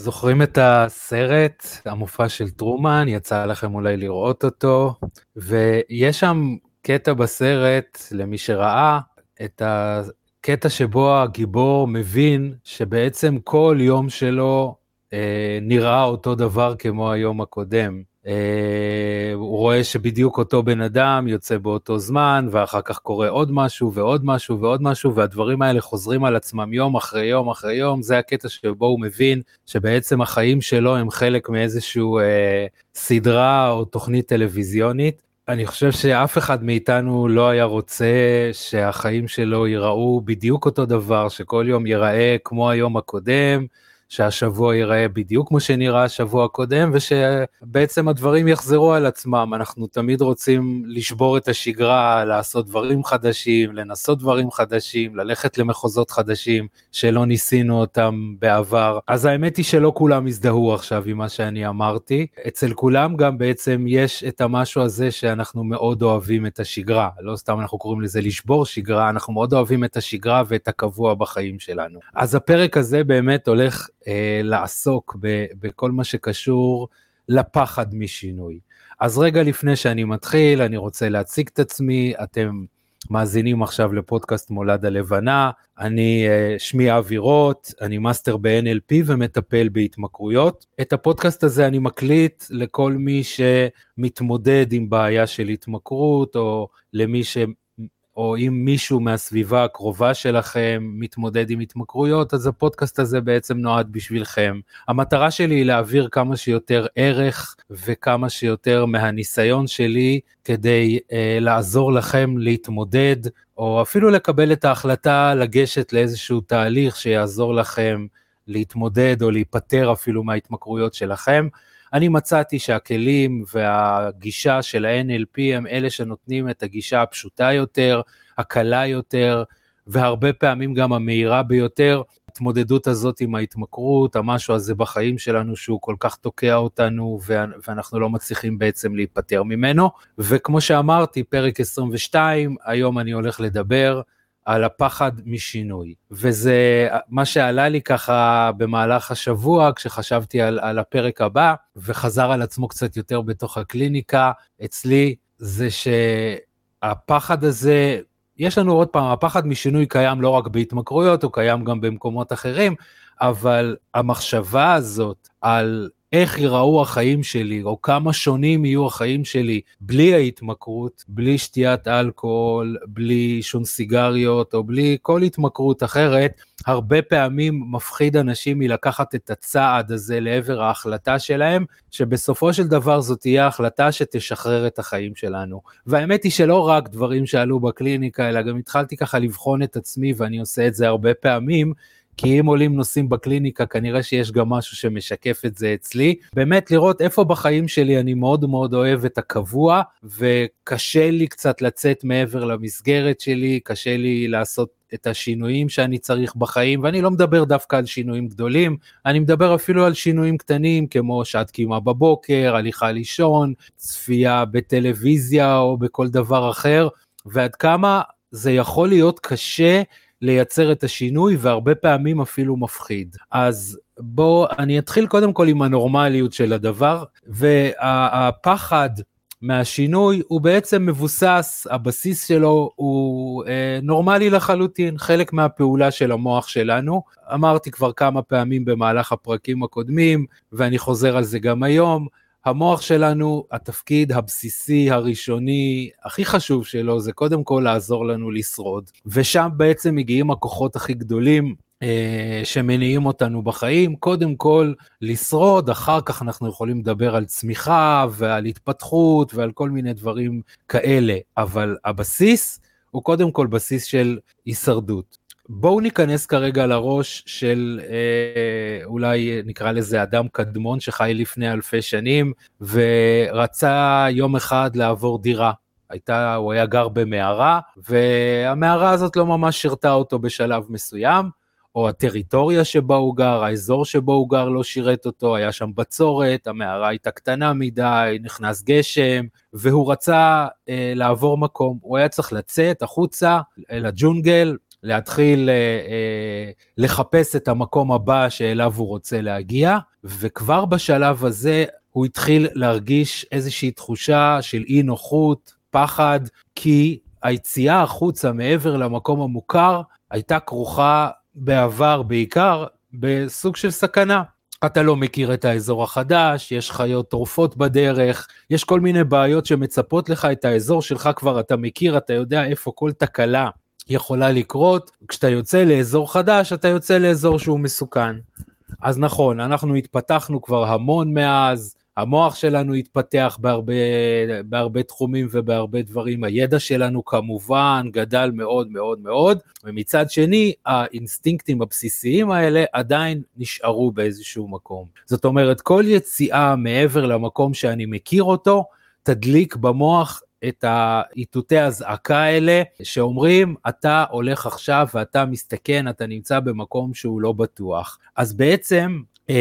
זוכרים את הסרט, המופע של טרומן, יצא לכם אולי לראות אותו, ויש שם קטע בסרט, למי שראה, את הקטע שבו הגיבור מבין שבעצם כל יום שלו אה, נראה אותו דבר כמו היום הקודם. אה, הוא רואה שבדיוק אותו בן אדם יוצא באותו זמן, ואחר כך קורה עוד משהו ועוד משהו ועוד משהו, והדברים האלה חוזרים על עצמם יום אחרי יום אחרי יום, זה הקטע שבו הוא מבין שבעצם החיים שלו הם חלק מאיזשהו אה, סדרה או תוכנית טלוויזיונית. אני חושב שאף אחד מאיתנו לא היה רוצה שהחיים שלו ייראו בדיוק אותו דבר, שכל יום ייראה כמו היום הקודם, שהשבוע ייראה בדיוק כמו שנראה השבוע הקודם, ושבעצם הדברים יחזרו על עצמם. אנחנו תמיד רוצים לשבור את השגרה, לעשות דברים חדשים, לנסות דברים חדשים, ללכת למחוזות חדשים שלא ניסינו אותם בעבר. אז האמת היא שלא כולם הזדהו עכשיו עם מה שאני אמרתי. אצל כולם גם בעצם יש את המשהו הזה שאנחנו מאוד אוהבים את השגרה. לא סתם אנחנו קוראים לזה לשבור שגרה, אנחנו מאוד אוהבים את השגרה ואת הקבוע בחיים שלנו. אז הפרק הזה באמת הולך אה, לעסוק ב, בכל מה שקשור לפחד משינוי. אז רגע לפני שאני מתחיל, אני רוצה להציג את עצמי, אתם מאזינים עכשיו לפודקאסט מולד הלבנה, אני אה, שמי אבי רוט, אני מאסטר ב-NLP ומטפל בהתמכרויות. את הפודקאסט הזה אני מקליט לכל מי שמתמודד עם בעיה של התמכרות, או למי ש... או אם מישהו מהסביבה הקרובה שלכם מתמודד עם התמכרויות, אז הפודקאסט הזה בעצם נועד בשבילכם. המטרה שלי היא להעביר כמה שיותר ערך וכמה שיותר מהניסיון שלי כדי אה, לעזור לכם להתמודד, או אפילו לקבל את ההחלטה לגשת לאיזשהו תהליך שיעזור לכם להתמודד או להיפטר אפילו מההתמכרויות שלכם. אני מצאתי שהכלים והגישה של ה-NLP הם אלה שנותנים את הגישה הפשוטה יותר, הקלה יותר, והרבה פעמים גם המהירה ביותר. ההתמודדות הזאת עם ההתמכרות, המשהו הזה בחיים שלנו שהוא כל כך תוקע אותנו ואנחנו לא מצליחים בעצם להיפטר ממנו. וכמו שאמרתי, פרק 22, היום אני הולך לדבר על הפחד משינוי. וזה מה שעלה לי ככה במהלך השבוע כשחשבתי על, על הפרק הבא, וחזר על עצמו קצת יותר בתוך הקליניקה אצלי, זה שהפחד הזה, יש לנו עוד פעם, הפחד משינוי קיים לא רק בהתמכרויות, הוא קיים גם במקומות אחרים, אבל המחשבה הזאת על איך ייראו החיים שלי, או כמה שונים יהיו החיים שלי בלי ההתמכרות, בלי שתיית אלכוהול, בלי עישון סיגריות, או בלי כל התמכרות אחרת, הרבה פעמים מפחיד אנשים מלקחת את הצעד הזה לעבר ההחלטה שלהם, שבסופו של דבר זאת תהיה החלטה שתשחרר את החיים שלנו. והאמת היא שלא רק דברים שעלו בקליניקה, אלא גם התחלתי ככה לבחון את עצמי, ואני עושה את זה הרבה פעמים, כי אם עולים נושאים בקליניקה, כנראה שיש גם משהו שמשקף את זה אצלי. באמת לראות איפה בחיים שלי אני מאוד מאוד אוהב את הקבוע, וקשה לי קצת לצאת מעבר למסגרת שלי, קשה לי לעשות את השינויים שאני צריך בחיים, ואני לא מדבר דווקא על שינויים גדולים, אני מדבר אפילו על שינויים קטנים כמו שעת קימה בבוקר, הליכה לישון, צפייה בטלוויזיה או בכל דבר אחר, ועד כמה זה יכול להיות קשה לייצר את השינוי והרבה פעמים אפילו מפחיד. אז בואו, אני אתחיל קודם כל עם הנורמליות של הדבר, והפחד מהשינוי הוא בעצם מבוסס, הבסיס שלו הוא אה, נורמלי לחלוטין, חלק מהפעולה של המוח שלנו. אמרתי כבר כמה פעמים במהלך הפרקים הקודמים, ואני חוזר על זה גם היום, המוח שלנו, התפקיד הבסיסי הראשוני, הכי חשוב שלו, זה קודם כל לעזור לנו לשרוד. ושם בעצם מגיעים הכוחות הכי גדולים אה, שמניעים אותנו בחיים, קודם כל לשרוד, אחר כך אנחנו יכולים לדבר על צמיחה ועל התפתחות ועל כל מיני דברים כאלה, אבל הבסיס הוא קודם כל בסיס של הישרדות. בואו ניכנס כרגע לראש של אה, אולי נקרא לזה אדם קדמון שחי לפני אלפי שנים ורצה יום אחד לעבור דירה. הייתה, הוא היה גר במערה והמערה הזאת לא ממש שירתה אותו בשלב מסוים, או הטריטוריה שבה הוא גר, האזור שבו הוא גר לא שירת אותו, היה שם בצורת, המערה הייתה קטנה מדי, נכנס גשם, והוא רצה אה, לעבור מקום, הוא היה צריך לצאת החוצה אל הג'ונגל, להתחיל אה, אה, לחפש את המקום הבא שאליו הוא רוצה להגיע, וכבר בשלב הזה הוא התחיל להרגיש איזושהי תחושה של אי נוחות, פחד, כי היציאה החוצה מעבר למקום המוכר הייתה כרוכה בעבר בעיקר בסוג של סכנה. אתה לא מכיר את האזור החדש, יש חיות טורפות בדרך, יש כל מיני בעיות שמצפות לך, את האזור שלך כבר אתה מכיר, אתה יודע איפה כל תקלה יכולה לקרות. כשאתה יוצא לאזור חדש, אתה יוצא לאזור שהוא מסוכן. אז נכון, אנחנו התפתחנו כבר המון מאז, המוח שלנו התפתח בהרבה, בהרבה תחומים ובהרבה דברים, הידע שלנו כמובן גדל מאוד מאוד מאוד, ומצד שני האינסטינקטים הבסיסיים האלה עדיין נשארו באיזשהו מקום. זאת אומרת, כל יציאה מעבר למקום שאני מכיר אותו, תדליק במוח את האיתותי הזעקה האלה שאומרים אתה הולך עכשיו ואתה מסתכן אתה נמצא במקום שהוא לא בטוח. אז בעצם Uh,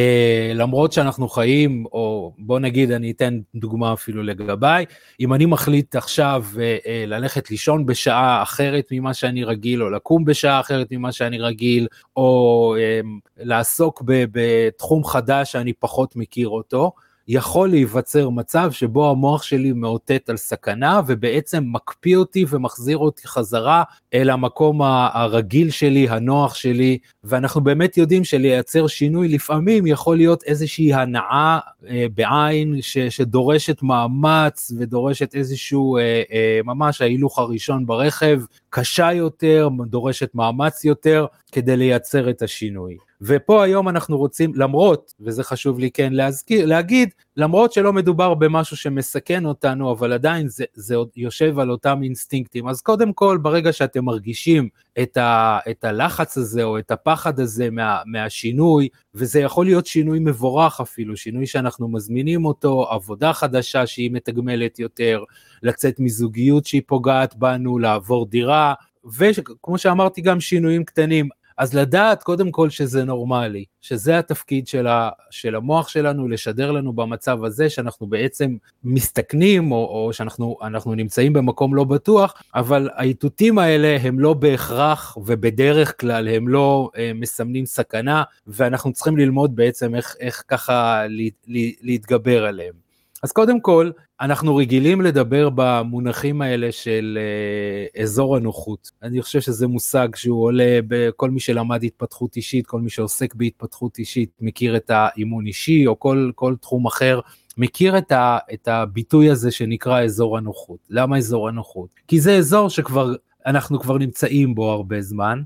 למרות שאנחנו חיים, או בוא נגיד, אני אתן דוגמה אפילו לגביי, אם אני מחליט עכשיו uh, uh, ללכת לישון בשעה אחרת ממה שאני רגיל, או לקום בשעה אחרת ממה שאני רגיל, או uh, לעסוק בתחום חדש שאני פחות מכיר אותו, יכול להיווצר מצב שבו המוח שלי מאותת על סכנה ובעצם מקפיא אותי ומחזיר אותי חזרה אל המקום הרגיל שלי, הנוח שלי, ואנחנו באמת יודעים שלייצר שינוי לפעמים יכול להיות איזושהי הנאה אה, בעין ש, שדורשת מאמץ ודורשת איזשהו אה, אה, ממש ההילוך הראשון ברכב, קשה יותר, דורשת מאמץ יותר כדי לייצר את השינוי. ופה היום אנחנו רוצים, למרות, וזה חשוב לי כן להזכיר, להגיד, למרות שלא מדובר במשהו שמסכן אותנו, אבל עדיין זה, זה יושב על אותם אינסטינקטים, אז קודם כל, ברגע שאתם מרגישים את, ה, את הלחץ הזה או את הפחד הזה מה, מהשינוי, וזה יכול להיות שינוי מבורך אפילו, שינוי שאנחנו מזמינים אותו, עבודה חדשה שהיא מתגמלת יותר, לצאת מזוגיות שהיא פוגעת בנו, לעבור דירה, וכמו שאמרתי גם שינויים קטנים, אז לדעת קודם כל שזה נורמלי, שזה התפקיד של, ה, של המוח שלנו, לשדר לנו במצב הזה שאנחנו בעצם מסתכנים, או, או שאנחנו נמצאים במקום לא בטוח, אבל האיתותים האלה הם לא בהכרח ובדרך כלל הם לא אה, מסמנים סכנה, ואנחנו צריכים ללמוד בעצם איך, איך ככה לה, לה, להתגבר עליהם. אז קודם כל, אנחנו רגילים לדבר במונחים האלה של אה, אזור הנוחות. אני חושב שזה מושג שהוא עולה בכל מי שלמד התפתחות אישית, כל מי שעוסק בהתפתחות אישית, מכיר את האימון אישי או כל, כל תחום אחר. מכיר את, ה, את הביטוי הזה שנקרא אזור הנוחות. למה אזור הנוחות? כי זה אזור שכבר, אנחנו כבר נמצאים בו הרבה זמן,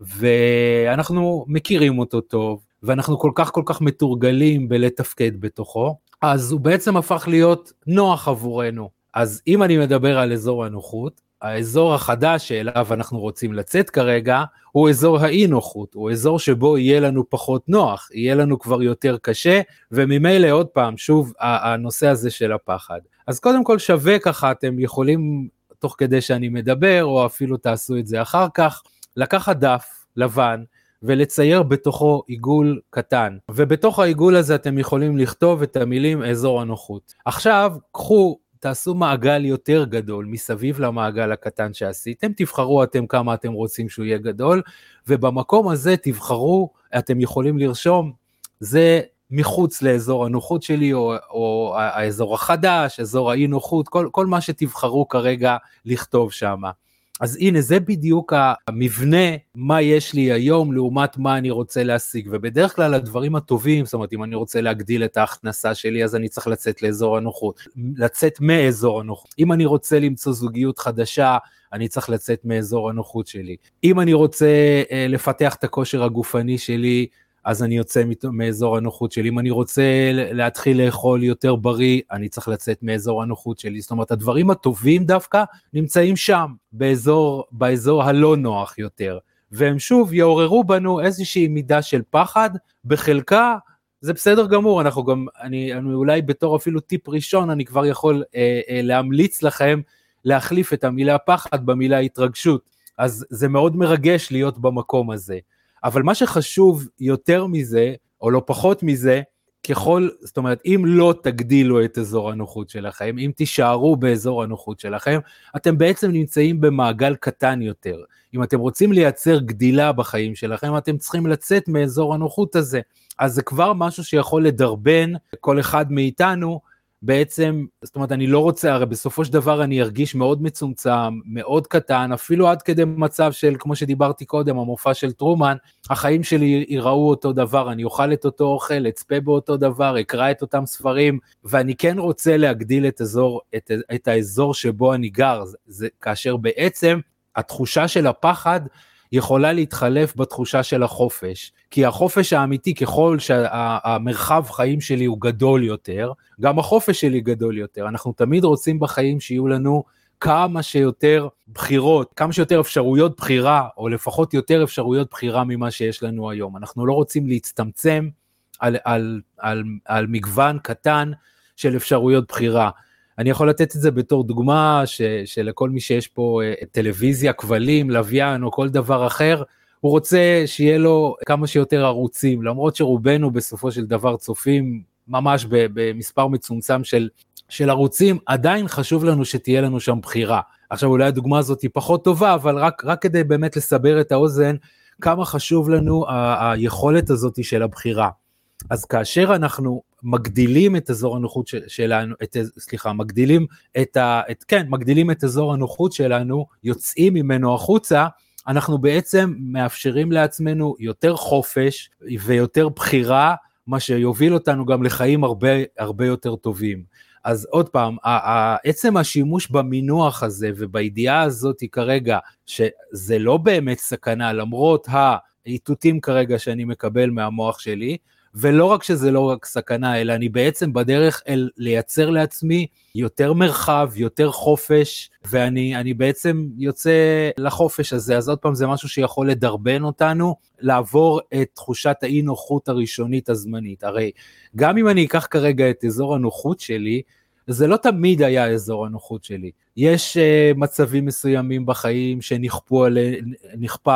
ואנחנו מכירים אותו טוב, ואנחנו כל כך כל כך מתורגלים בלתפקד בתוכו, אז הוא בעצם הפך להיות נוח עבורנו. אז אם אני מדבר על אזור הנוחות, האזור החדש שאליו אנחנו רוצים לצאת כרגע, הוא אזור האי נוחות, הוא אזור שבו יהיה לנו פחות נוח, יהיה לנו כבר יותר קשה, וממילא עוד פעם, שוב, הנושא הזה של הפחד. אז קודם כל שווה ככה, אתם יכולים, תוך כדי שאני מדבר, או אפילו תעשו את זה אחר כך, לקחת דף לבן, ולצייר בתוכו עיגול קטן, ובתוך העיגול הזה אתם יכולים לכתוב את המילים אזור הנוחות. עכשיו, קחו תעשו מעגל יותר גדול מסביב למעגל הקטן שעשיתם, תבחרו אתם כמה אתם רוצים שהוא יהיה גדול, ובמקום הזה תבחרו, אתם יכולים לרשום, זה מחוץ לאזור הנוחות שלי, או, או האזור החדש, אזור האי נוחות, כל, כל מה שתבחרו כרגע לכתוב שם. אז הנה זה בדיוק המבנה מה יש לי היום לעומת מה אני רוצה להשיג. ובדרך כלל הדברים הטובים זאת אומרת אם אני רוצה להגדיל את ההכנסה שלי אז אני צריך לצאת לאזור הנוחות. לצאת מאזור הנוחות. אם אני רוצה למצוא זוגיות חדשה אני צריך לצאת מאזור הנוחות שלי. אם אני רוצה אה, לפתח את הכושר הגופני שלי אז אני יוצא מאזור הנוחות שלי. אם אני רוצה להתחיל לאכול יותר בריא, אני צריך לצאת מאזור הנוחות שלי. זאת אומרת, הדברים הטובים דווקא נמצאים שם, באזור, באזור הלא נוח יותר. והם שוב יעוררו בנו איזושהי מידה של פחד, בחלקה זה בסדר גמור, אנחנו גם, אני, אני אולי בתור אפילו טיפ ראשון, אני כבר יכול אה, אה, להמליץ לכם להחליף את המילה פחד במילה התרגשות. אז זה מאוד מרגש להיות במקום הזה. אבל מה שחשוב יותר מזה, או לא פחות מזה, ככל, זאת אומרת, אם לא תגדילו את אזור הנוחות שלכם, אם תישארו באזור הנוחות שלכם, אתם בעצם נמצאים במעגל קטן יותר. אם אתם רוצים לייצר גדילה בחיים שלכם, אתם צריכים לצאת מאזור הנוחות הזה. אז זה כבר משהו שיכול לדרבן כל אחד מאיתנו בעצם, זאת אומרת, אני לא רוצה, הרי בסופו של דבר אני ארגיש מאוד מצומצם, מאוד קטן, אפילו עד כדי מצב של, כמו שדיברתי קודם, המופע של טרומן, החיים שלי ייראו אותו דבר, אני אוכל את אותו אוכל, אצפה באותו דבר, אקרא את אותם ספרים, ואני כן רוצה להגדיל את, אזור, את, את האזור שבו אני גר, זה, כאשר בעצם התחושה של הפחד יכולה להתחלף בתחושה של החופש. כי החופש האמיתי, ככל שהמרחב חיים שלי הוא גדול יותר, גם החופש שלי גדול יותר. אנחנו תמיד רוצים בחיים שיהיו לנו כמה שיותר בחירות, כמה שיותר אפשרויות בחירה, או לפחות יותר אפשרויות בחירה ממה שיש לנו היום. אנחנו לא רוצים להצטמצם על, על, על, על מגוון קטן של אפשרויות בחירה. אני יכול לתת את זה בתור דוגמה ש, שלכל מי שיש פה אה, טלוויזיה, כבלים, לוויין או כל דבר אחר, הוא רוצה שיהיה לו כמה שיותר ערוצים, למרות שרובנו בסופו של דבר צופים ממש במספר מצומצם של, של ערוצים, עדיין חשוב לנו שתהיה לנו שם בחירה. עכשיו אולי הדוגמה הזאת היא פחות טובה, אבל רק, רק כדי באמת לסבר את האוזן, כמה חשוב לנו ה- היכולת הזאת של הבחירה. אז כאשר אנחנו מגדילים את אזור הנוחות של, שלנו, את, סליחה, מגדילים את ה... את, כן, מגדילים את אזור הנוחות שלנו, יוצאים ממנו החוצה, אנחנו בעצם מאפשרים לעצמנו יותר חופש ויותר בחירה, מה שיוביל אותנו גם לחיים הרבה הרבה יותר טובים. אז עוד פעם, עצם השימוש במינוח הזה ובידיעה הזאת כרגע, שזה לא באמת סכנה, למרות האיתותים כרגע שאני מקבל מהמוח שלי, ולא רק שזה לא רק סכנה, אלא אני בעצם בדרך אל לייצר לעצמי יותר מרחב, יותר חופש, ואני בעצם יוצא לחופש הזה, אז עוד פעם זה משהו שיכול לדרבן אותנו, לעבור את תחושת האי נוחות הראשונית הזמנית. הרי גם אם אני אקח כרגע את אזור הנוחות שלי, זה לא תמיד היה אזור הנוחות שלי. יש uh, מצבים מסוימים בחיים שנכפה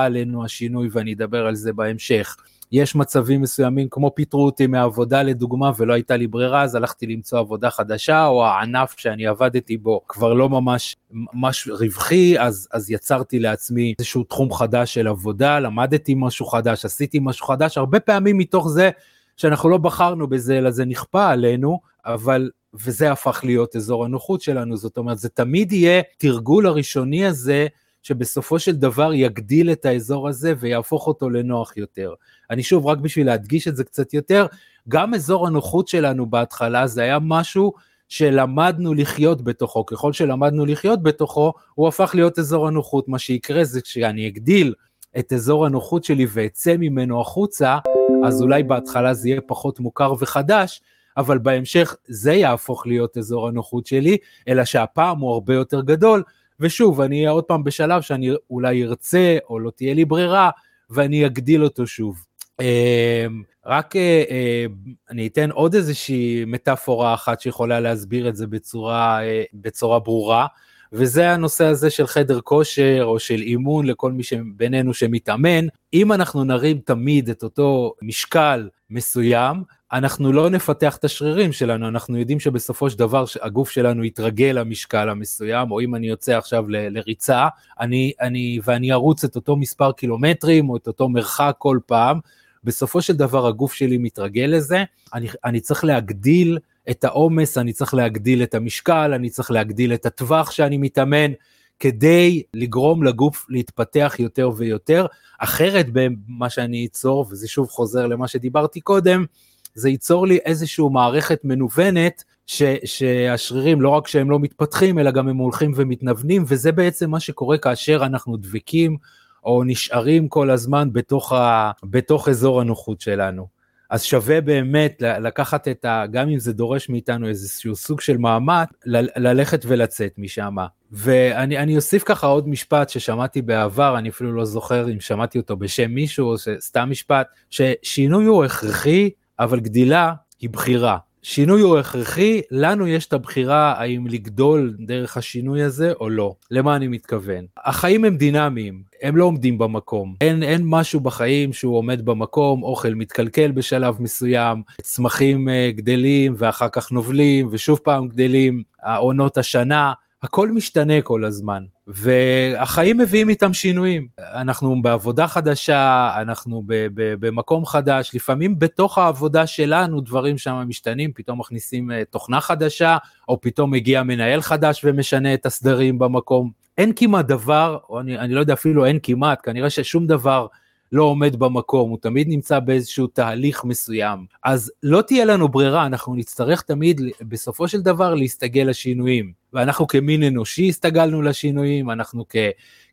עלינו השינוי ואני אדבר על זה בהמשך. יש מצבים מסוימים, כמו פיטרו אותי מהעבודה לדוגמה ולא הייתה לי ברירה, אז הלכתי למצוא עבודה חדשה, או הענף שאני עבדתי בו כבר לא ממש ממש רווחי, אז, אז יצרתי לעצמי איזשהו תחום חדש של עבודה, למדתי משהו חדש, עשיתי משהו חדש, הרבה פעמים מתוך זה שאנחנו לא בחרנו בזה, אלא זה נכפה עלינו, אבל וזה הפך להיות אזור הנוחות שלנו, זאת אומרת, זה תמיד יהיה תרגול הראשוני הזה, שבסופו של דבר יגדיל את האזור הזה ויהפוך אותו לנוח יותר. אני שוב, רק בשביל להדגיש את זה קצת יותר, גם אזור הנוחות שלנו בהתחלה זה היה משהו שלמדנו לחיות בתוכו, ככל שלמדנו לחיות בתוכו, הוא הפך להיות אזור הנוחות. מה שיקרה זה כשאני אגדיל את אזור הנוחות שלי ואצא ממנו החוצה, אז אולי בהתחלה זה יהיה פחות מוכר וחדש, אבל בהמשך זה יהפוך להיות אזור הנוחות שלי, אלא שהפעם הוא הרבה יותר גדול, ושוב, אני אהיה עוד פעם בשלב שאני אולי ארצה או לא תהיה לי ברירה, ואני אגדיל אותו שוב. אמ, רק אה, אה, אני אתן עוד איזושהי מטאפורה אחת שיכולה להסביר את זה בצורה, אה, בצורה ברורה, וזה הנושא הזה של חדר כושר או של אימון לכל מי שבינינו שמתאמן. אם אנחנו נרים תמיד את אותו משקל מסוים, אנחנו לא נפתח את השרירים שלנו, אנחנו יודעים שבסופו של דבר הגוף שלנו יתרגל למשקל המסוים, או אם אני יוצא עכשיו ל, לריצה, אני, אני, ואני ארוץ את אותו מספר קילומטרים או את אותו מרחק כל פעם, בסופו של דבר הגוף שלי מתרגל לזה, אני, אני צריך להגדיל את העומס, אני צריך להגדיל את המשקל, אני צריך להגדיל את הטווח שאני מתאמן, כדי לגרום לגוף להתפתח יותר ויותר, אחרת במה שאני אצור, וזה שוב חוזר למה שדיברתי קודם, זה ייצור לי איזושהי מערכת מנוונת, ש, שהשרירים לא רק שהם לא מתפתחים, אלא גם הם הולכים ומתנוונים, וזה בעצם מה שקורה כאשר אנחנו דבקים או נשארים כל הזמן בתוך, ה, בתוך אזור הנוחות שלנו. אז שווה באמת לקחת את ה... גם אם זה דורש מאיתנו איזשהו סוג של מאמץ, ללכת ולצאת משם. ואני אוסיף ככה עוד משפט ששמעתי בעבר, אני אפילו לא זוכר אם שמעתי אותו בשם מישהו או סתם משפט, ששינוי הוא הכרחי, אבל גדילה היא בחירה. שינוי הוא הכרחי, לנו יש את הבחירה האם לגדול דרך השינוי הזה או לא. למה אני מתכוון? החיים הם דינמיים, הם לא עומדים במקום. אין, אין משהו בחיים שהוא עומד במקום, אוכל מתקלקל בשלב מסוים, צמחים uh, גדלים ואחר כך נובלים ושוב פעם גדלים, העונות השנה, הכל משתנה כל הזמן. והחיים מביאים איתם שינויים. אנחנו בעבודה חדשה, אנחנו ב- ב- במקום חדש, לפעמים בתוך העבודה שלנו דברים שם משתנים, פתאום מכניסים אה, תוכנה חדשה, או פתאום מגיע מנהל חדש ומשנה את הסדרים במקום. אין כמעט דבר, או אני, אני לא יודע אפילו אין כמעט, כנראה ששום דבר לא עומד במקום, הוא תמיד נמצא באיזשהו תהליך מסוים. אז לא תהיה לנו ברירה, אנחנו נצטרך תמיד בסופו של דבר להסתגל לשינויים. ואנחנו כמין אנושי הסתגלנו לשינויים, אנחנו כ,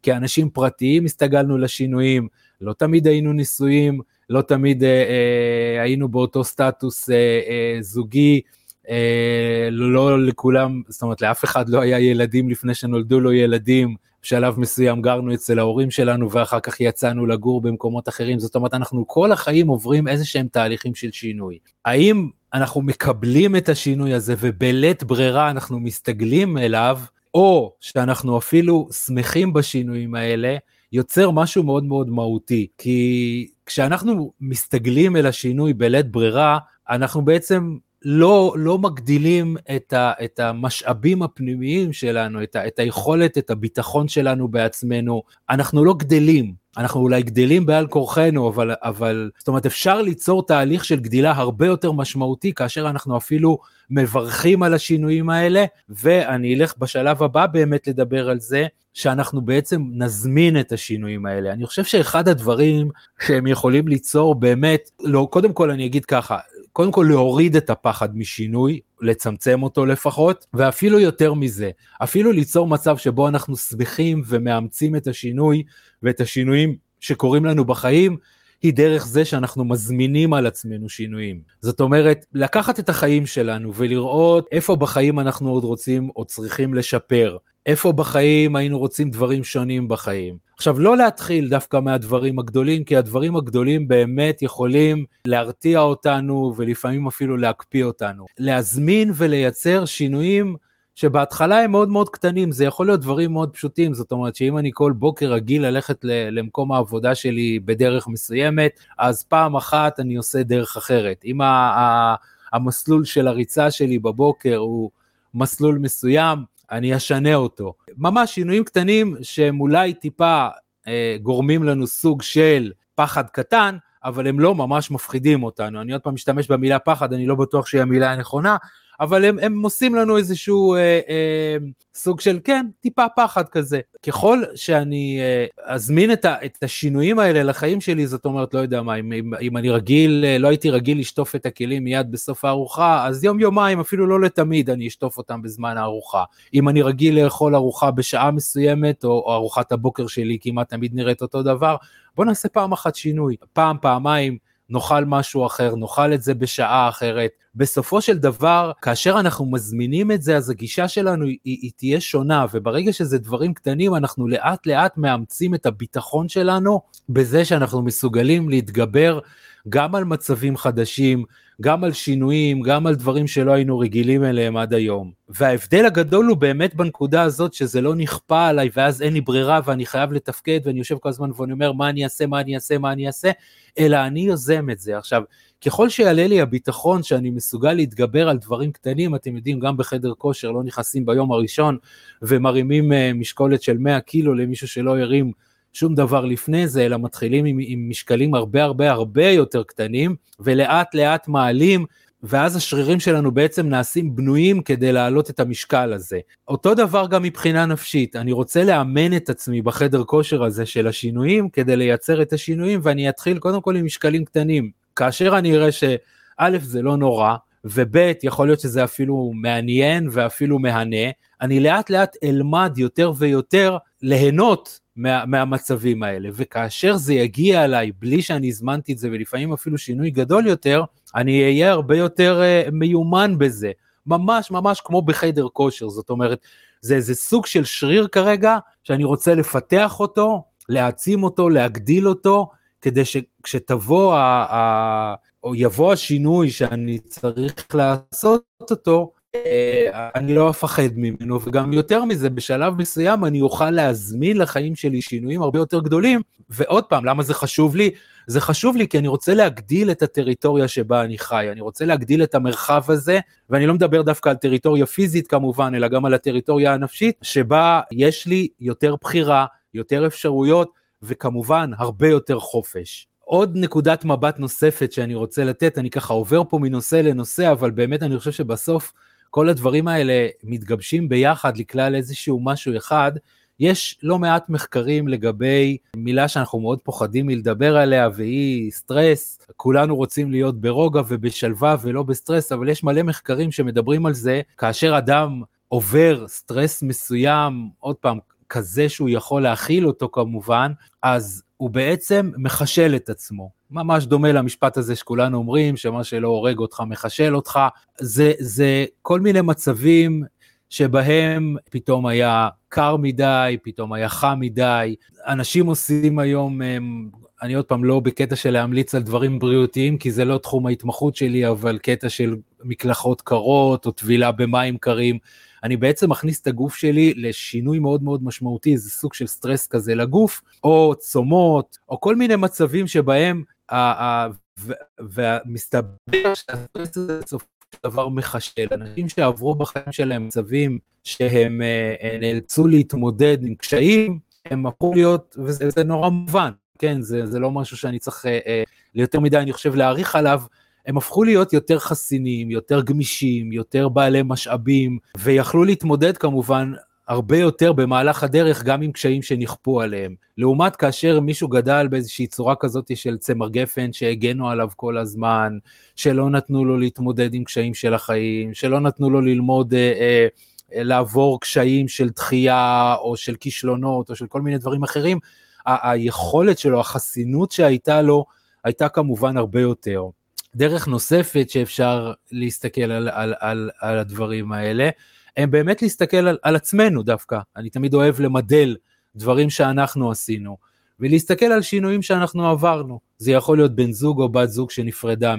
כאנשים פרטיים הסתגלנו לשינויים, לא תמיד היינו נישואים, לא תמיד אה, אה, היינו באותו סטטוס אה, אה, זוגי, לא לכולם, זאת אומרת לאף אחד לא היה ילדים לפני שנולדו לו ילדים, בשלב מסוים גרנו אצל ההורים שלנו ואחר כך יצאנו לגור במקומות אחרים, זאת אומרת אנחנו כל החיים עוברים איזה שהם תהליכים של שינוי. האם אנחנו מקבלים את השינוי הזה ובלית ברירה אנחנו מסתגלים אליו, או שאנחנו אפילו שמחים בשינויים האלה, יוצר משהו מאוד מאוד מהותי. כי כשאנחנו מסתגלים אל השינוי בלית ברירה, אנחנו בעצם לא, לא מגדילים את, ה, את המשאבים הפנימיים שלנו, את, ה, את היכולת, את הביטחון שלנו בעצמנו, אנחנו לא גדלים. אנחנו אולי גדלים בעל כורחנו, אבל, אבל זאת אומרת אפשר ליצור תהליך של גדילה הרבה יותר משמעותי כאשר אנחנו אפילו מברכים על השינויים האלה, ואני אלך בשלב הבא באמת לדבר על זה, שאנחנו בעצם נזמין את השינויים האלה. אני חושב שאחד הדברים שהם יכולים ליצור באמת, לא, קודם כל אני אגיד ככה, קודם כל להוריד את הפחד משינוי, לצמצם אותו לפחות, ואפילו יותר מזה, אפילו ליצור מצב שבו אנחנו שמחים ומאמצים את השינוי ואת השינויים שקורים לנו בחיים, היא דרך זה שאנחנו מזמינים על עצמנו שינויים. זאת אומרת, לקחת את החיים שלנו ולראות איפה בחיים אנחנו עוד רוצים או צריכים לשפר, איפה בחיים היינו רוצים דברים שונים בחיים. עכשיו, לא להתחיל דווקא מהדברים הגדולים, כי הדברים הגדולים באמת יכולים להרתיע אותנו ולפעמים אפילו להקפיא אותנו. להזמין ולייצר שינויים שבהתחלה הם מאוד מאוד קטנים, זה יכול להיות דברים מאוד פשוטים, זאת אומרת שאם אני כל בוקר רגיל ללכת למקום העבודה שלי בדרך מסוימת, אז פעם אחת אני עושה דרך אחרת. אם המסלול של הריצה שלי בבוקר הוא מסלול מסוים, אני אשנה אותו. ממש שינויים קטנים שהם אולי טיפה אה, גורמים לנו סוג של פחד קטן, אבל הם לא ממש מפחידים אותנו. אני עוד פעם משתמש במילה פחד, אני לא בטוח שהיא המילה הנכונה, אבל הם, הם עושים לנו איזשהו אה, אה, סוג של כן, טיפה פחד כזה. ככל שאני אה, אזמין את, ה, את השינויים האלה לחיים שלי, זאת אומרת, לא יודע מה, אם, אם, אם אני רגיל, אה, לא הייתי רגיל לשטוף את הכלים מיד בסוף הארוחה, אז יום יומיים, אפילו לא לתמיד, אני אשטוף אותם בזמן הארוחה. אם אני רגיל לאכול ארוחה בשעה מסוימת, או, או ארוחת הבוקר שלי כמעט תמיד נראית אותו דבר, בוא נעשה פעם אחת שינוי, פעם, פעמיים. נאכל משהו אחר, נאכל את זה בשעה אחרת. בסופו של דבר, כאשר אנחנו מזמינים את זה, אז הגישה שלנו היא, היא תהיה שונה, וברגע שזה דברים קטנים, אנחנו לאט לאט מאמצים את הביטחון שלנו בזה שאנחנו מסוגלים להתגבר גם על מצבים חדשים, גם על שינויים, גם על דברים שלא היינו רגילים אליהם עד היום. וההבדל הגדול הוא באמת בנקודה הזאת שזה לא נכפה עליי ואז אין לי ברירה ואני חייב לתפקד ואני יושב כל הזמן ואני אומר מה אני אעשה, מה אני אעשה, מה אני אעשה, אלא אני יוזם את זה. עכשיו, ככל שיעלה לי הביטחון שאני מסוגל להתגבר על דברים קטנים, אתם יודעים, גם בחדר כושר לא נכנסים ביום הראשון ומרימים אה, משקולת של 100 קילו למישהו שלא הרים שום דבר לפני זה, אלא מתחילים עם, עם משקלים הרבה הרבה הרבה יותר קטנים, ולאט לאט מעלים, ואז השרירים שלנו בעצם נעשים בנויים כדי להעלות את המשקל הזה. אותו דבר גם מבחינה נפשית, אני רוצה לאמן את עצמי בחדר כושר הזה של השינויים, כדי לייצר את השינויים, ואני אתחיל קודם כל עם משקלים קטנים. כאשר אני אראה שא' זה לא נורא, וב' יכול להיות שזה אפילו מעניין ואפילו מהנה, אני לאט לאט אלמד יותר ויותר ליהנות מה, מהמצבים האלה, וכאשר זה יגיע אליי בלי שאני הזמנתי את זה, ולפעמים אפילו שינוי גדול יותר, אני אהיה הרבה יותר uh, מיומן בזה, ממש ממש כמו בחדר כושר, זאת אומרת, זה איזה סוג של שריר כרגע, שאני רוצה לפתח אותו, להעצים אותו, להגדיל אותו, כדי שכשתבוא, ה, ה, או יבוא השינוי שאני צריך לעשות אותו, אני לא אפחד ממנו, וגם יותר מזה, בשלב מסוים אני אוכל להזמין לחיים שלי שינויים הרבה יותר גדולים, ועוד פעם, למה זה חשוב לי? זה חשוב לי כי אני רוצה להגדיל את הטריטוריה שבה אני חי, אני רוצה להגדיל את המרחב הזה, ואני לא מדבר דווקא על טריטוריה פיזית כמובן, אלא גם על הטריטוריה הנפשית, שבה יש לי יותר בחירה, יותר אפשרויות, וכמובן הרבה יותר חופש. עוד נקודת מבט נוספת שאני רוצה לתת, אני ככה עובר פה מנושא לנושא, אבל באמת אני חושב שבסוף כל הדברים האלה מתגבשים ביחד לכלל איזשהו משהו אחד. יש לא מעט מחקרים לגבי מילה שאנחנו מאוד פוחדים מלדבר עליה והיא סטרס, כולנו רוצים להיות ברוגע ובשלווה ולא בסטרס, אבל יש מלא מחקרים שמדברים על זה כאשר אדם עובר סטרס מסוים, עוד פעם, כזה שהוא יכול להכיל אותו כמובן, אז הוא בעצם מחשל את עצמו. ממש דומה למשפט הזה שכולנו אומרים, שמה שלא הורג אותך מחשל אותך. זה, זה כל מיני מצבים שבהם פתאום היה קר מדי, פתאום היה חם מדי. אנשים עושים היום, אני עוד פעם לא בקטע של להמליץ על דברים בריאותיים, כי זה לא תחום ההתמחות שלי, אבל קטע של מקלחות קרות או טבילה במים קרים. אני בעצם מכניס את הגוף שלי לשינוי מאוד מאוד משמעותי, זה סוג של סטרס כזה לגוף, או צומות, או כל מיני מצבים שבהם, ומסתבר שהסטרס הזה בסופו של דבר מחשל. אנשים שעברו בחיים שלהם מצבים שהם אה, אה, נאלצו להתמודד עם קשיים, הם הפכו להיות, וזה נורא מובן, כן, זה, זה לא משהו שאני צריך אה, ליותר מדי, אני חושב, להעריך עליו, הם הפכו להיות יותר חסינים, יותר גמישים, יותר בעלי משאבים, ויכלו להתמודד כמובן הרבה יותר במהלך הדרך גם עם קשיים שנכפו עליהם. לעומת כאשר מישהו גדל באיזושהי צורה כזאת של צמר גפן שהגנו עליו כל הזמן, שלא נתנו לו להתמודד עם קשיים של החיים, שלא נתנו לו ללמוד אה, אה, לעבור קשיים של דחייה או של כישלונות או של כל מיני דברים אחרים, היכולת שלו, החסינות שהייתה לו, הייתה כמובן הרבה יותר. דרך נוספת שאפשר להסתכל על, על, על, על הדברים האלה, הם באמת להסתכל על, על עצמנו דווקא. אני תמיד אוהב למדל דברים שאנחנו עשינו, ולהסתכל על שינויים שאנחנו עברנו. זה יכול להיות בן זוג או בת זוג שנפרדה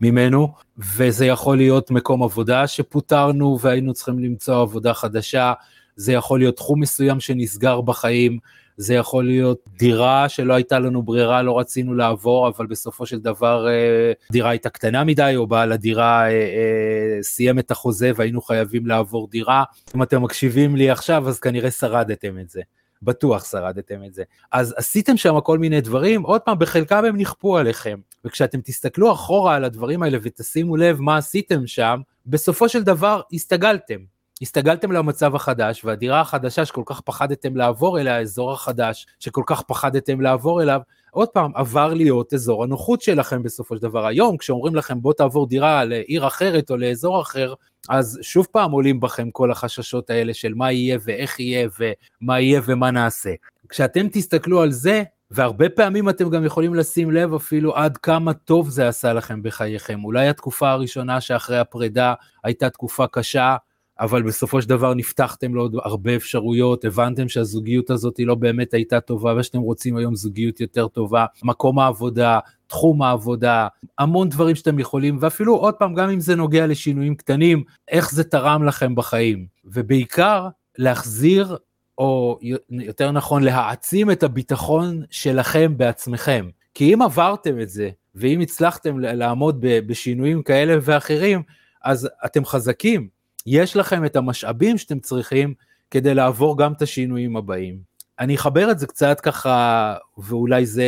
ממנו, וזה יכול להיות מקום עבודה שפוטרנו והיינו צריכים למצוא עבודה חדשה, זה יכול להיות תחום מסוים שנסגר בחיים, זה יכול להיות דירה שלא הייתה לנו ברירה, לא רצינו לעבור, אבל בסופו של דבר אה, דירה הייתה קטנה מדי, או בעל הדירה אה, אה, סיים את החוזה והיינו חייבים לעבור דירה. אם אתם מקשיבים לי עכשיו, אז כנראה שרדתם את זה. בטוח שרדתם את זה. אז עשיתם שם כל מיני דברים, עוד פעם, בחלקם הם נכפו עליכם. וכשאתם תסתכלו אחורה על הדברים האלה ותשימו לב מה עשיתם שם, בסופו של דבר הסתגלתם. הסתגלתם למצב החדש, והדירה החדשה שכל כך פחדתם לעבור אליה, האזור החדש שכל כך פחדתם לעבור אליו, עוד פעם, עבר להיות אזור הנוחות שלכם בסופו של דבר. היום, כשאומרים לכם בוא תעבור דירה לעיר אחרת או לאזור אחר, אז שוב פעם עולים בכם כל החששות האלה של מה יהיה ואיך יהיה ומה יהיה ומה נעשה. כשאתם תסתכלו על זה, והרבה פעמים אתם גם יכולים לשים לב אפילו עד כמה טוב זה עשה לכם בחייכם. אולי התקופה הראשונה שאחרי הפרידה הייתה תקופה קשה, אבל בסופו של דבר נפתחתם לעוד הרבה אפשרויות, הבנתם שהזוגיות הזאת היא לא באמת הייתה טובה ושאתם רוצים היום זוגיות יותר טובה, מקום העבודה, תחום העבודה, המון דברים שאתם יכולים, ואפילו עוד פעם, גם אם זה נוגע לשינויים קטנים, איך זה תרם לכם בחיים. ובעיקר, להחזיר, או יותר נכון, להעצים את הביטחון שלכם בעצמכם. כי אם עברתם את זה, ואם הצלחתם לעמוד בשינויים כאלה ואחרים, אז אתם חזקים, יש לכם את המשאבים שאתם צריכים כדי לעבור גם את השינויים הבאים. אני אחבר את זה קצת ככה, ואולי זה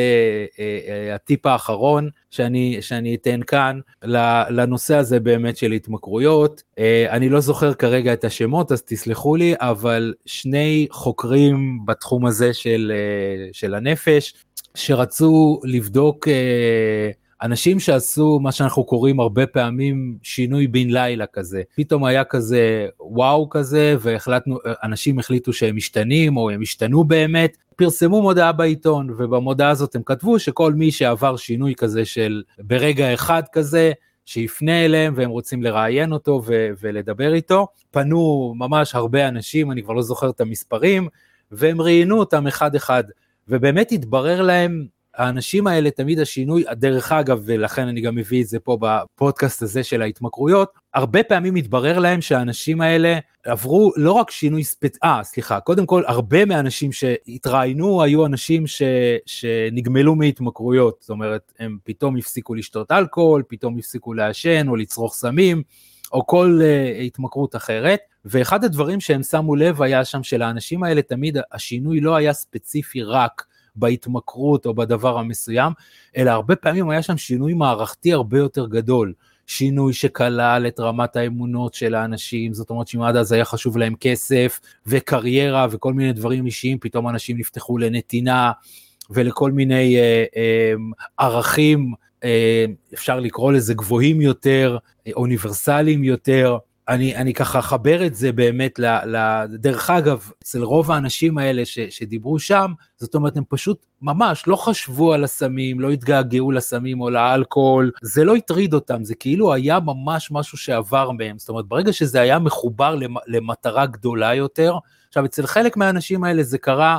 אה, אה, הטיפ האחרון שאני, שאני אתן כאן, לנושא הזה באמת של התמכרויות. אה, אני לא זוכר כרגע את השמות, אז תסלחו לי, אבל שני חוקרים בתחום הזה של, אה, של הנפש, שרצו לבדוק אה, אנשים שעשו מה שאנחנו קוראים הרבה פעמים שינוי בן לילה כזה. פתאום היה כזה וואו כזה, והחלטנו, אנשים החליטו שהם משתנים או הם השתנו באמת. פרסמו מודעה בעיתון, ובמודעה הזאת הם כתבו שכל מי שעבר שינוי כזה של ברגע אחד כזה, שיפנה אליהם והם רוצים לראיין אותו ו- ולדבר איתו. פנו ממש הרבה אנשים, אני כבר לא זוכר את המספרים, והם ראיינו אותם אחד אחד, ובאמת התברר להם האנשים האלה תמיד השינוי, דרך אגב, ולכן אני גם מביא את זה פה בפודקאסט הזה של ההתמכרויות, הרבה פעמים מתברר להם שהאנשים האלה עברו לא רק שינוי ספצ... אה, סליחה, קודם כל, הרבה מהאנשים שהתראיינו היו אנשים ש... שנגמלו מהתמכרויות, זאת אומרת, הם פתאום הפסיקו לשתות אלכוהול, פתאום הפסיקו לעשן או לצרוך סמים. או כל uh, התמכרות אחרת, ואחד הדברים שהם שמו לב היה שם שלאנשים האלה תמיד השינוי לא היה ספציפי רק בהתמכרות או בדבר המסוים, אלא הרבה פעמים היה שם שינוי מערכתי הרבה יותר גדול. שינוי שכלל את רמת האמונות של האנשים, זאת אומרת שאם עד אז היה חשוב להם כסף וקריירה וכל מיני דברים אישיים, פתאום אנשים נפתחו לנתינה ולכל מיני אה, אה, ערכים אה, אפשר לקרוא לזה גבוהים יותר, אה, אוניברסליים יותר. אני, אני ככה אחבר את זה באמת, ל, ל, דרך אגב, אצל רוב האנשים האלה ש, שדיברו שם, זאת אומרת, הם פשוט ממש לא חשבו על הסמים, לא התגעגעו לסמים או לאלכוהול, זה לא הטריד אותם, זה כאילו היה ממש משהו שעבר מהם, זאת אומרת, ברגע שזה היה מחובר למטרה גדולה יותר, עכשיו, אצל חלק מהאנשים האלה זה קרה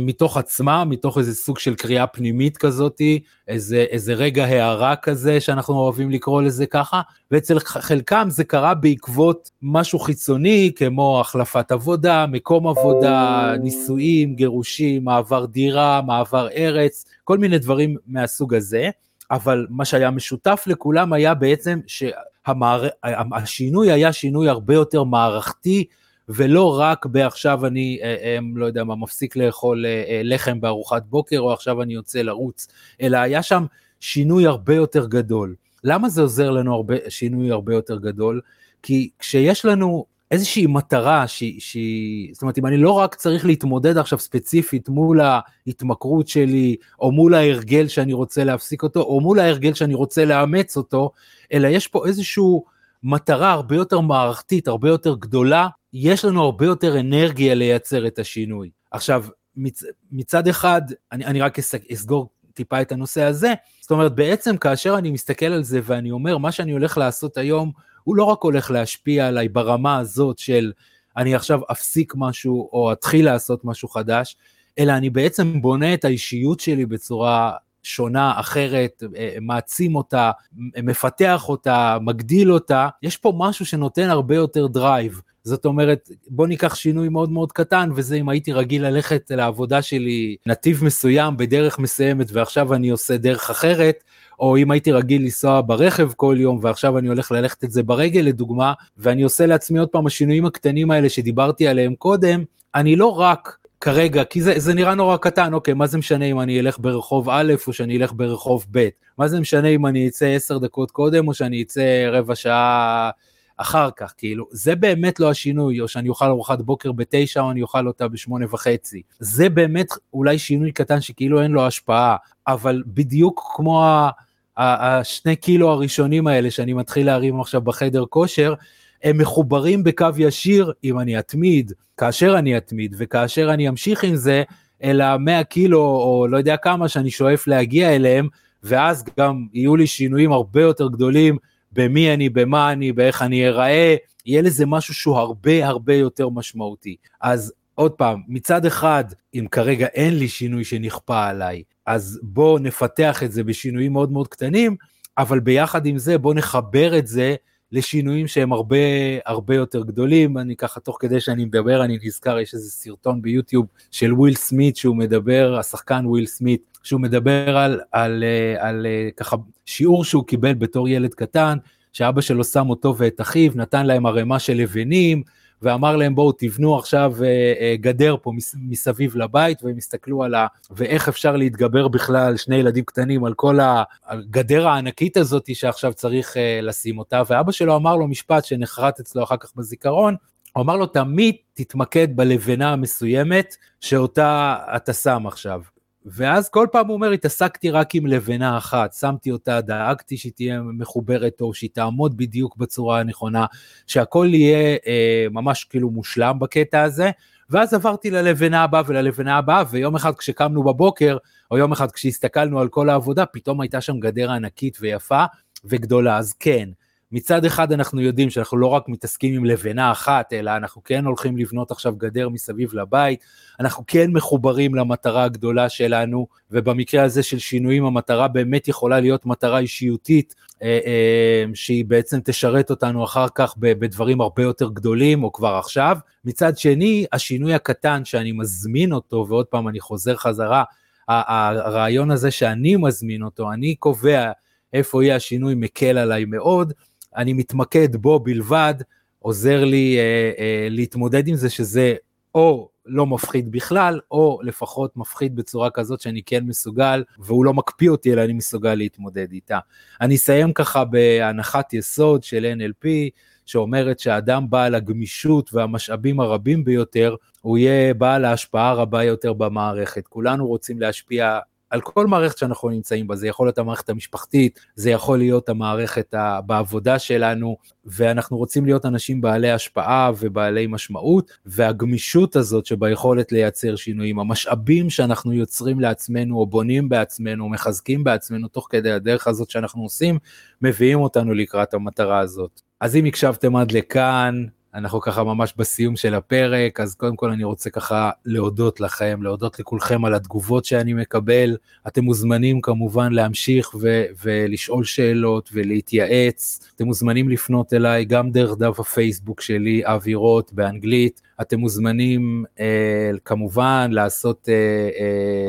מתוך עצמה, מתוך איזה סוג של קריאה פנימית כזאתי, איזה, איזה רגע הערה כזה שאנחנו אוהבים לקרוא לזה ככה, ואצל חלקם זה קרה בעקבות משהו חיצוני, כמו החלפת עבודה, מקום עבודה, נישואים, גירושים, מעבר דירה, מעבר ארץ, כל מיני דברים מהסוג הזה, אבל מה שהיה משותף לכולם היה בעצם שהשינוי היה שינוי הרבה יותר מערכתי, ולא רק בעכשיו אני, אה, אה, לא יודע מה, מפסיק לאכול אה, לחם בארוחת בוקר, או עכשיו אני יוצא לרוץ, אלא היה שם שינוי הרבה יותר גדול. למה זה עוזר לנו הרבה, שינוי הרבה יותר גדול? כי כשיש לנו איזושהי מטרה שהיא, שהיא, זאת אומרת, אם אני לא רק צריך להתמודד עכשיו ספציפית מול ההתמכרות שלי, או מול ההרגל שאני רוצה להפסיק אותו, או מול ההרגל שאני רוצה לאמץ אותו, אלא יש פה איזשהו מטרה הרבה יותר מערכתית, הרבה יותר גדולה, יש לנו הרבה יותר אנרגיה לייצר את השינוי. עכשיו, מצ, מצד אחד, אני, אני רק אסגור טיפה את הנושא הזה, זאת אומרת, בעצם כאשר אני מסתכל על זה ואני אומר, מה שאני הולך לעשות היום, הוא לא רק הולך להשפיע עליי ברמה הזאת של אני עכשיו אפסיק משהו או אתחיל לעשות משהו חדש, אלא אני בעצם בונה את האישיות שלי בצורה שונה, אחרת, אה, מעצים אותה, מפתח אותה, מגדיל אותה, יש פה משהו שנותן הרבה יותר drive. זאת אומרת, בוא ניקח שינוי מאוד מאוד קטן, וזה אם הייתי רגיל ללכת לעבודה שלי נתיב מסוים בדרך מסוימת ועכשיו אני עושה דרך אחרת, או אם הייתי רגיל לנסוע ברכב כל יום ועכשיו אני הולך ללכת את זה ברגל לדוגמה, ואני עושה לעצמי עוד פעם השינויים הקטנים האלה שדיברתי עליהם קודם, אני לא רק כרגע, כי זה, זה נראה נורא קטן, אוקיי, מה זה משנה אם אני אלך ברחוב א' או שאני אלך ברחוב ב'? מה זה משנה אם אני אצא עשר דקות קודם או שאני אצא רבע שעה אחר כך, כאילו, זה באמת לא השינוי, או שאני אוכל ארוחת בוקר בתשע או אני אוכל אותה בשמונה וחצי. זה באמת אולי שינוי קטן שכאילו אין לו השפעה, אבל בדיוק כמו השני קילו הראשונים האלה שאני מתחיל להרים עכשיו בחדר כושר, הם מחוברים בקו ישיר אם אני אתמיד, כאשר אני אתמיד, וכאשר אני אמשיך עם זה, אלא 100 קילו או לא יודע כמה שאני שואף להגיע אליהם, ואז גם יהיו לי שינויים הרבה יותר גדולים במי אני, במה אני, באיך אני אראה, יהיה לזה משהו שהוא הרבה הרבה יותר משמעותי. אז עוד פעם, מצד אחד, אם כרגע אין לי שינוי שנכפה עליי, אז בואו נפתח את זה בשינויים מאוד מאוד קטנים, אבל ביחד עם זה בואו נחבר את זה לשינויים שהם הרבה הרבה יותר גדולים. אני ככה, תוך כדי שאני מדבר, אני נזכר, יש איזה סרטון ביוטיוב של וויל סמית שהוא מדבר, השחקן וויל סמית, שהוא מדבר על, על, על, על ככה שיעור שהוא קיבל בתור ילד קטן, שאבא שלו שם אותו ואת אחיו, נתן להם ערימה של לבנים, ואמר להם בואו תבנו עכשיו אה, אה, גדר פה מסביב לבית והם הסתכלו על ה... ואיך אפשר להתגבר בכלל שני ילדים קטנים על כל הגדר הענקית הזאת שעכשיו צריך אה, לשים אותה. ואבא שלו אמר לו משפט שנחרט אצלו אחר כך בזיכרון הוא אמר לו תמיד תתמקד בלבנה המסוימת שאותה אתה שם עכשיו ואז כל פעם הוא אומר, התעסקתי רק עם לבנה אחת, שמתי אותה, דאגתי שהיא תהיה מחוברת טוב, שהיא תעמוד בדיוק בצורה הנכונה, שהכל יהיה אה, ממש כאילו מושלם בקטע הזה, ואז עברתי ללבנה הבאה וללבנה הבאה, ויום אחד כשקמנו בבוקר, או יום אחד כשהסתכלנו על כל העבודה, פתאום הייתה שם גדר ענקית ויפה וגדולה, אז כן, מצד אחד אנחנו יודעים שאנחנו לא רק מתעסקים עם לבנה אחת, אלא אנחנו כן הולכים לבנות עכשיו גדר מסביב לבית, אנחנו כן מחוברים למטרה הגדולה שלנו, ובמקרה הזה של שינויים המטרה באמת יכולה להיות מטרה אישיותית, אה, אה, שהיא בעצם תשרת אותנו אחר כך בדברים הרבה יותר גדולים, או כבר עכשיו. מצד שני, השינוי הקטן שאני מזמין אותו, ועוד פעם אני חוזר חזרה, הרעיון הזה שאני מזמין אותו, אני קובע איפה יהיה השינוי מקל עליי מאוד, אני מתמקד בו בלבד, עוזר לי אה, אה, להתמודד עם זה שזה או לא מפחיד בכלל, או לפחות מפחיד בצורה כזאת שאני כן מסוגל, והוא לא מקפיא אותי, אלא אני מסוגל להתמודד איתה. אני אסיים ככה בהנחת יסוד של NLP, שאומרת שהאדם בעל הגמישות והמשאבים הרבים ביותר, הוא יהיה בעל ההשפעה הרבה יותר במערכת. כולנו רוצים להשפיע על כל מערכת שאנחנו נמצאים בה, זה יכול להיות המערכת המשפחתית, זה יכול להיות המערכת בעבודה שלנו, ואנחנו רוצים להיות אנשים בעלי השפעה ובעלי משמעות, והגמישות הזאת שביכולת לייצר שינויים, המשאבים שאנחנו יוצרים לעצמנו או בונים בעצמנו, מחזקים בעצמנו תוך כדי הדרך הזאת שאנחנו עושים, מביאים אותנו לקראת המטרה הזאת. אז אם הקשבתם עד לכאן, אנחנו ככה ממש בסיום של הפרק, אז קודם כל אני רוצה ככה להודות לכם, להודות לכולכם על התגובות שאני מקבל. אתם מוזמנים כמובן להמשיך ו- ולשאול שאלות ולהתייעץ. אתם מוזמנים לפנות אליי גם דרך דף הפייסבוק שלי, אבי רוט באנגלית. אתם מוזמנים אה, כמובן לעשות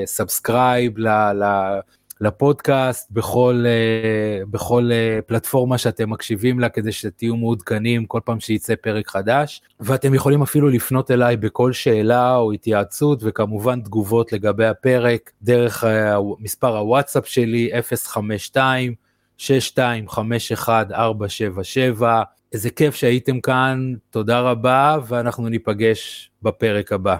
subscribe אה, אה, ל... ל- לפודקאסט בכל, אה, בכל אה, פלטפורמה שאתם מקשיבים לה כדי שתהיו מעודכנים כל פעם שייצא פרק חדש ואתם יכולים אפילו לפנות אליי בכל שאלה או התייעצות וכמובן תגובות לגבי הפרק דרך אה, מספר הוואטסאפ שלי 052 6251 איזה כיף שהייתם כאן, תודה רבה ואנחנו ניפגש בפרק הבא.